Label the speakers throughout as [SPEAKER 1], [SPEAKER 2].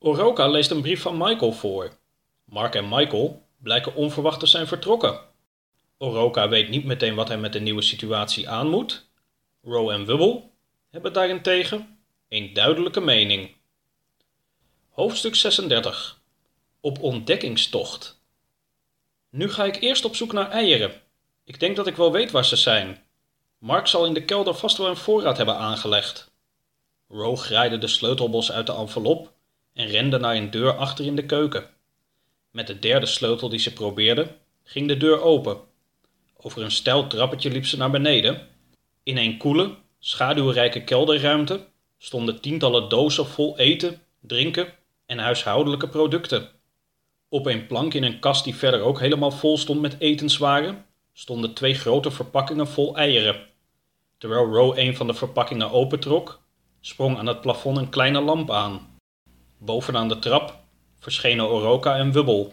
[SPEAKER 1] Oroka leest een brief van Michael voor. Mark en Michael blijken onverwacht te zijn vertrokken. Oroka weet niet meteen wat hij met de nieuwe situatie aan moet. Ro en Wubble hebben daarentegen een duidelijke mening. Hoofdstuk 36 Op ontdekkingstocht Nu ga ik eerst op zoek naar eieren. Ik denk dat ik wel weet waar ze zijn. Mark zal in de kelder vast wel een voorraad hebben aangelegd. Ro graaide de sleutelbos uit de envelop en rende naar een deur achter in de keuken. Met de derde sleutel die ze probeerde, ging de deur open. Over een steil trappetje liep ze naar beneden. In een koele, schaduwrijke kelderruimte stonden tientallen dozen vol eten, drinken en huishoudelijke producten. Op een plank in een kast die verder ook helemaal vol stond met etenswaren, stonden twee grote verpakkingen vol eieren. Terwijl Ro een van de verpakkingen opentrok, sprong aan het plafond een kleine lamp aan. Bovenaan de trap verschenen Oroka en Wubbel.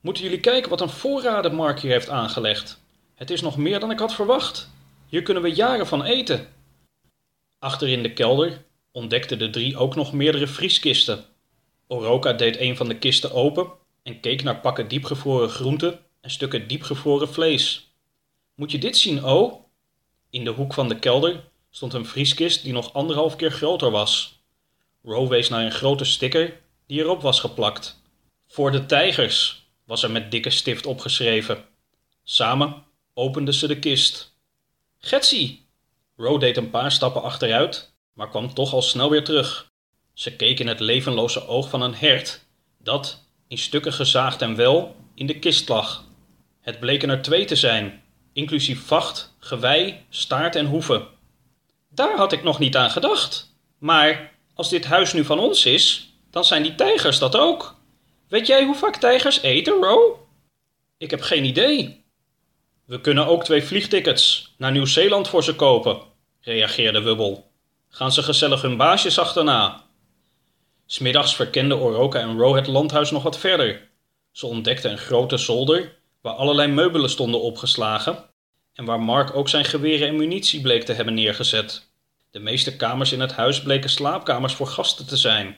[SPEAKER 1] Moeten jullie kijken wat een voorraden Mark hier heeft aangelegd. Het is nog meer dan ik had verwacht. Hier kunnen we jaren van eten. Achter in de kelder ontdekten de drie ook nog meerdere vrieskisten. Oroka deed een van de kisten open en keek naar pakken diepgevroren groenten en stukken diepgevroren vlees. Moet je dit zien, O? In de hoek van de kelder stond een vrieskist die nog anderhalf keer groter was. Ro wees naar een grote sticker die erop was geplakt. Voor de tijgers was er met dikke stift opgeschreven. Samen openden ze de kist. Getsy! Ro deed een paar stappen achteruit, maar kwam toch al snel weer terug. Ze keek in het levenloze oog van een hert dat, in stukken gezaagd en wel, in de kist lag. Het bleken er twee te zijn, inclusief vacht, gewei, staart en hoeven. Daar had ik nog niet aan gedacht. Maar als dit huis nu van ons is, dan zijn die tijgers dat ook. Weet jij hoe vaak tijgers eten, Ro? Ik heb geen idee. We kunnen ook twee vliegtickets naar Nieuw-Zeeland voor ze kopen, reageerde Wubbel. Gaan ze gezellig hun baasjes achterna. Smiddags verkenden Oroka en Ro het landhuis nog wat verder. Ze ontdekten een grote zolder waar allerlei meubelen stonden opgeslagen en waar Mark ook zijn geweren en munitie bleek te hebben neergezet. De meeste kamers in het huis bleken slaapkamers voor gasten te zijn.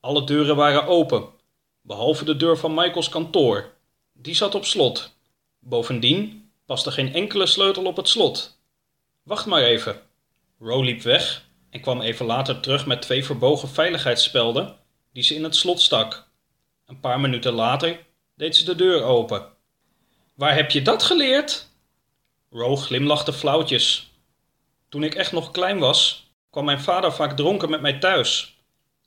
[SPEAKER 1] Alle deuren waren open, behalve de deur van Michaels kantoor. Die zat op slot. Bovendien paste geen enkele sleutel op het slot. Wacht maar even. Ro liep weg en kwam even later terug met twee verbogen veiligheidsspelden die ze in het slot stak. Een paar minuten later deed ze de deur open. Waar heb je dat geleerd? Ro glimlachte flauwtjes. Toen ik echt nog klein was, kwam mijn vader vaak dronken met mij thuis.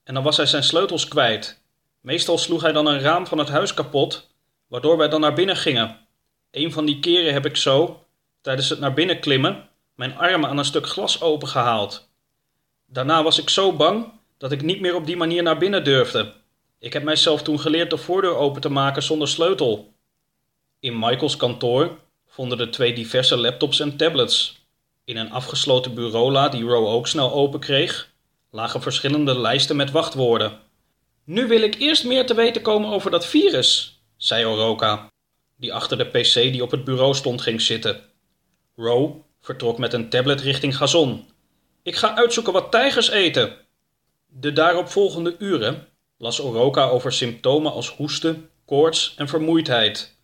[SPEAKER 1] En dan was hij zijn sleutels kwijt. Meestal sloeg hij dan een raam van het huis kapot, waardoor wij dan naar binnen gingen. Een van die keren heb ik zo, tijdens het naar binnen klimmen, mijn armen aan een stuk glas opengehaald. Daarna was ik zo bang dat ik niet meer op die manier naar binnen durfde. Ik heb mijzelf toen geleerd de voordeur open te maken zonder sleutel. In Michaels kantoor vonden de twee diverse laptops en tablets. In een afgesloten bureaula die Row ook snel open kreeg, lagen verschillende lijsten met wachtwoorden. Nu wil ik eerst meer te weten komen over dat virus, zei Oroka, die achter de pc die op het bureau stond ging zitten. Row vertrok met een tablet richting Gazon. Ik ga uitzoeken wat tijgers eten. De daaropvolgende uren las Oroka over symptomen als hoesten, koorts en vermoeidheid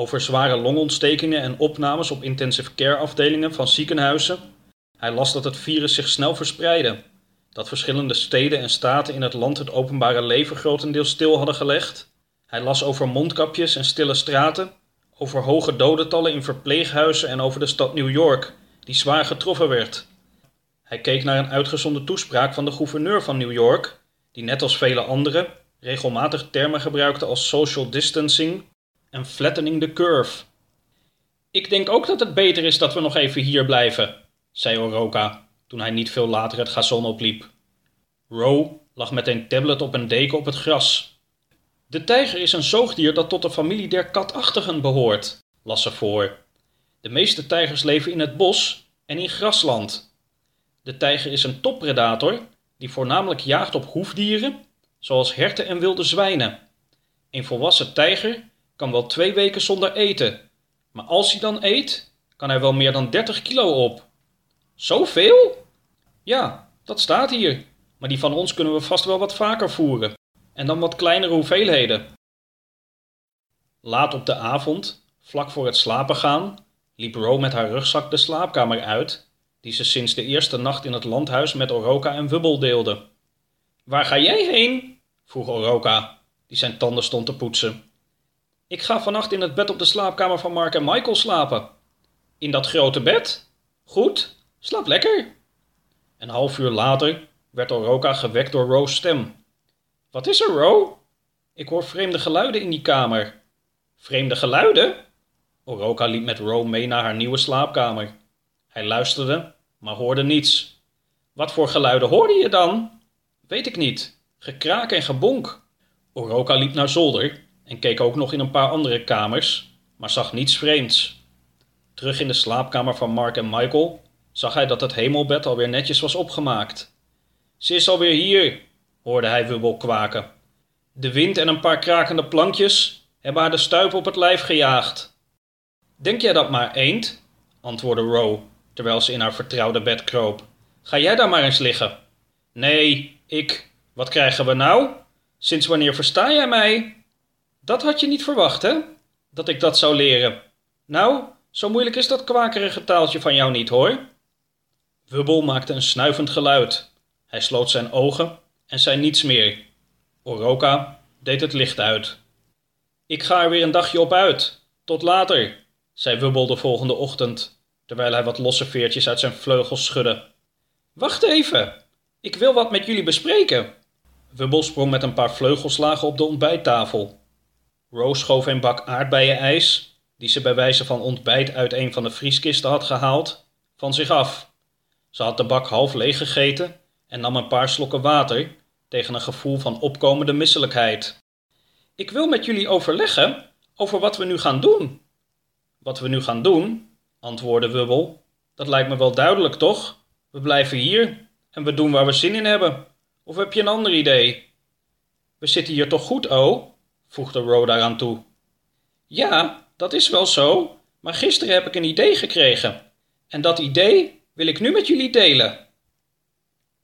[SPEAKER 1] over zware longontstekingen en opnames op intensive care afdelingen van ziekenhuizen. Hij las dat het virus zich snel verspreidde, dat verschillende steden en staten in het land het openbare leven grotendeels stil hadden gelegd. Hij las over mondkapjes en stille straten, over hoge dodentallen in verpleeghuizen en over de stad New York, die zwaar getroffen werd. Hij keek naar een uitgezonden toespraak van de gouverneur van New York, die net als vele anderen regelmatig termen gebruikte als social distancing en flattening the curve. Ik denk ook dat het beter is dat we nog even hier blijven, zei Oroka toen hij niet veel later het gazon opliep. Ro lag met een tablet op een deken op het gras. De tijger is een zoogdier dat tot de familie der katachtigen behoort, las ze voor. De meeste tijgers leven in het bos en in grasland. De tijger is een toppredator die voornamelijk jaagt op hoefdieren, zoals herten en wilde zwijnen. Een volwassen tijger kan wel twee weken zonder eten. Maar als hij dan eet, kan hij wel meer dan 30 kilo op. Zoveel? Ja, dat staat hier. Maar die van ons kunnen we vast wel wat vaker voeren. en dan wat kleinere hoeveelheden. Laat op de avond, vlak voor het slapen gaan, liep Ro met haar rugzak de slaapkamer uit, die ze sinds de eerste nacht in het landhuis met Oroka en Wubbel deelde. Waar ga jij heen? vroeg Oroka, die zijn tanden stond te poetsen. Ik ga vannacht in het bed op de slaapkamer van Mark en Michael slapen. In dat grote bed? Goed, slaap lekker. Een half uur later werd Oroka gewekt door Ro's stem. Wat is er, Ro? Ik hoor vreemde geluiden in die kamer. Vreemde geluiden? Oroka liep met Ro mee naar haar nieuwe slaapkamer. Hij luisterde, maar hoorde niets. Wat voor geluiden hoorde je dan? Weet ik niet. Gekraak en gebonk. Oroka liep naar zolder en keek ook nog in een paar andere kamers, maar zag niets vreemds. Terug in de slaapkamer van Mark en Michael zag hij dat het hemelbed alweer netjes was opgemaakt. Ze is alweer hier, hoorde hij Wubbel kwaken. De wind en een paar krakende plankjes hebben haar de stuip op het lijf gejaagd. Denk jij dat maar, eend? antwoordde Ro, terwijl ze in haar vertrouwde bed kroop. Ga jij daar maar eens liggen. Nee, ik. Wat krijgen we nou? Sinds wanneer versta jij mij? Dat had je niet verwacht, hè? Dat ik dat zou leren. Nou, zo moeilijk is dat kwakerige taaltje van jou niet, hoor. Wubbel maakte een snuivend geluid. Hij sloot zijn ogen en zei niets meer. Oroka deed het licht uit. Ik ga er weer een dagje op uit. Tot later, zei Wubbel de volgende ochtend, terwijl hij wat losse veertjes uit zijn vleugels schudde. Wacht even, ik wil wat met jullie bespreken. Wubbel sprong met een paar vleugelslagen op de ontbijttafel. Rose schoof een bak aardbeienijs, die ze bij wijze van ontbijt uit een van de vrieskisten had gehaald, van zich af. Ze had de bak half leeg gegeten en nam een paar slokken water tegen een gevoel van opkomende misselijkheid. Ik wil met jullie overleggen over wat we nu gaan doen. Wat we nu gaan doen, antwoordde Wubbel, dat lijkt me wel duidelijk, toch? We blijven hier en we doen waar we zin in hebben. Of heb je een ander idee? We zitten hier toch goed, O? Voegde Ro daaraan toe. Ja, dat is wel zo, maar gisteren heb ik een idee gekregen. En dat idee wil ik nu met jullie delen.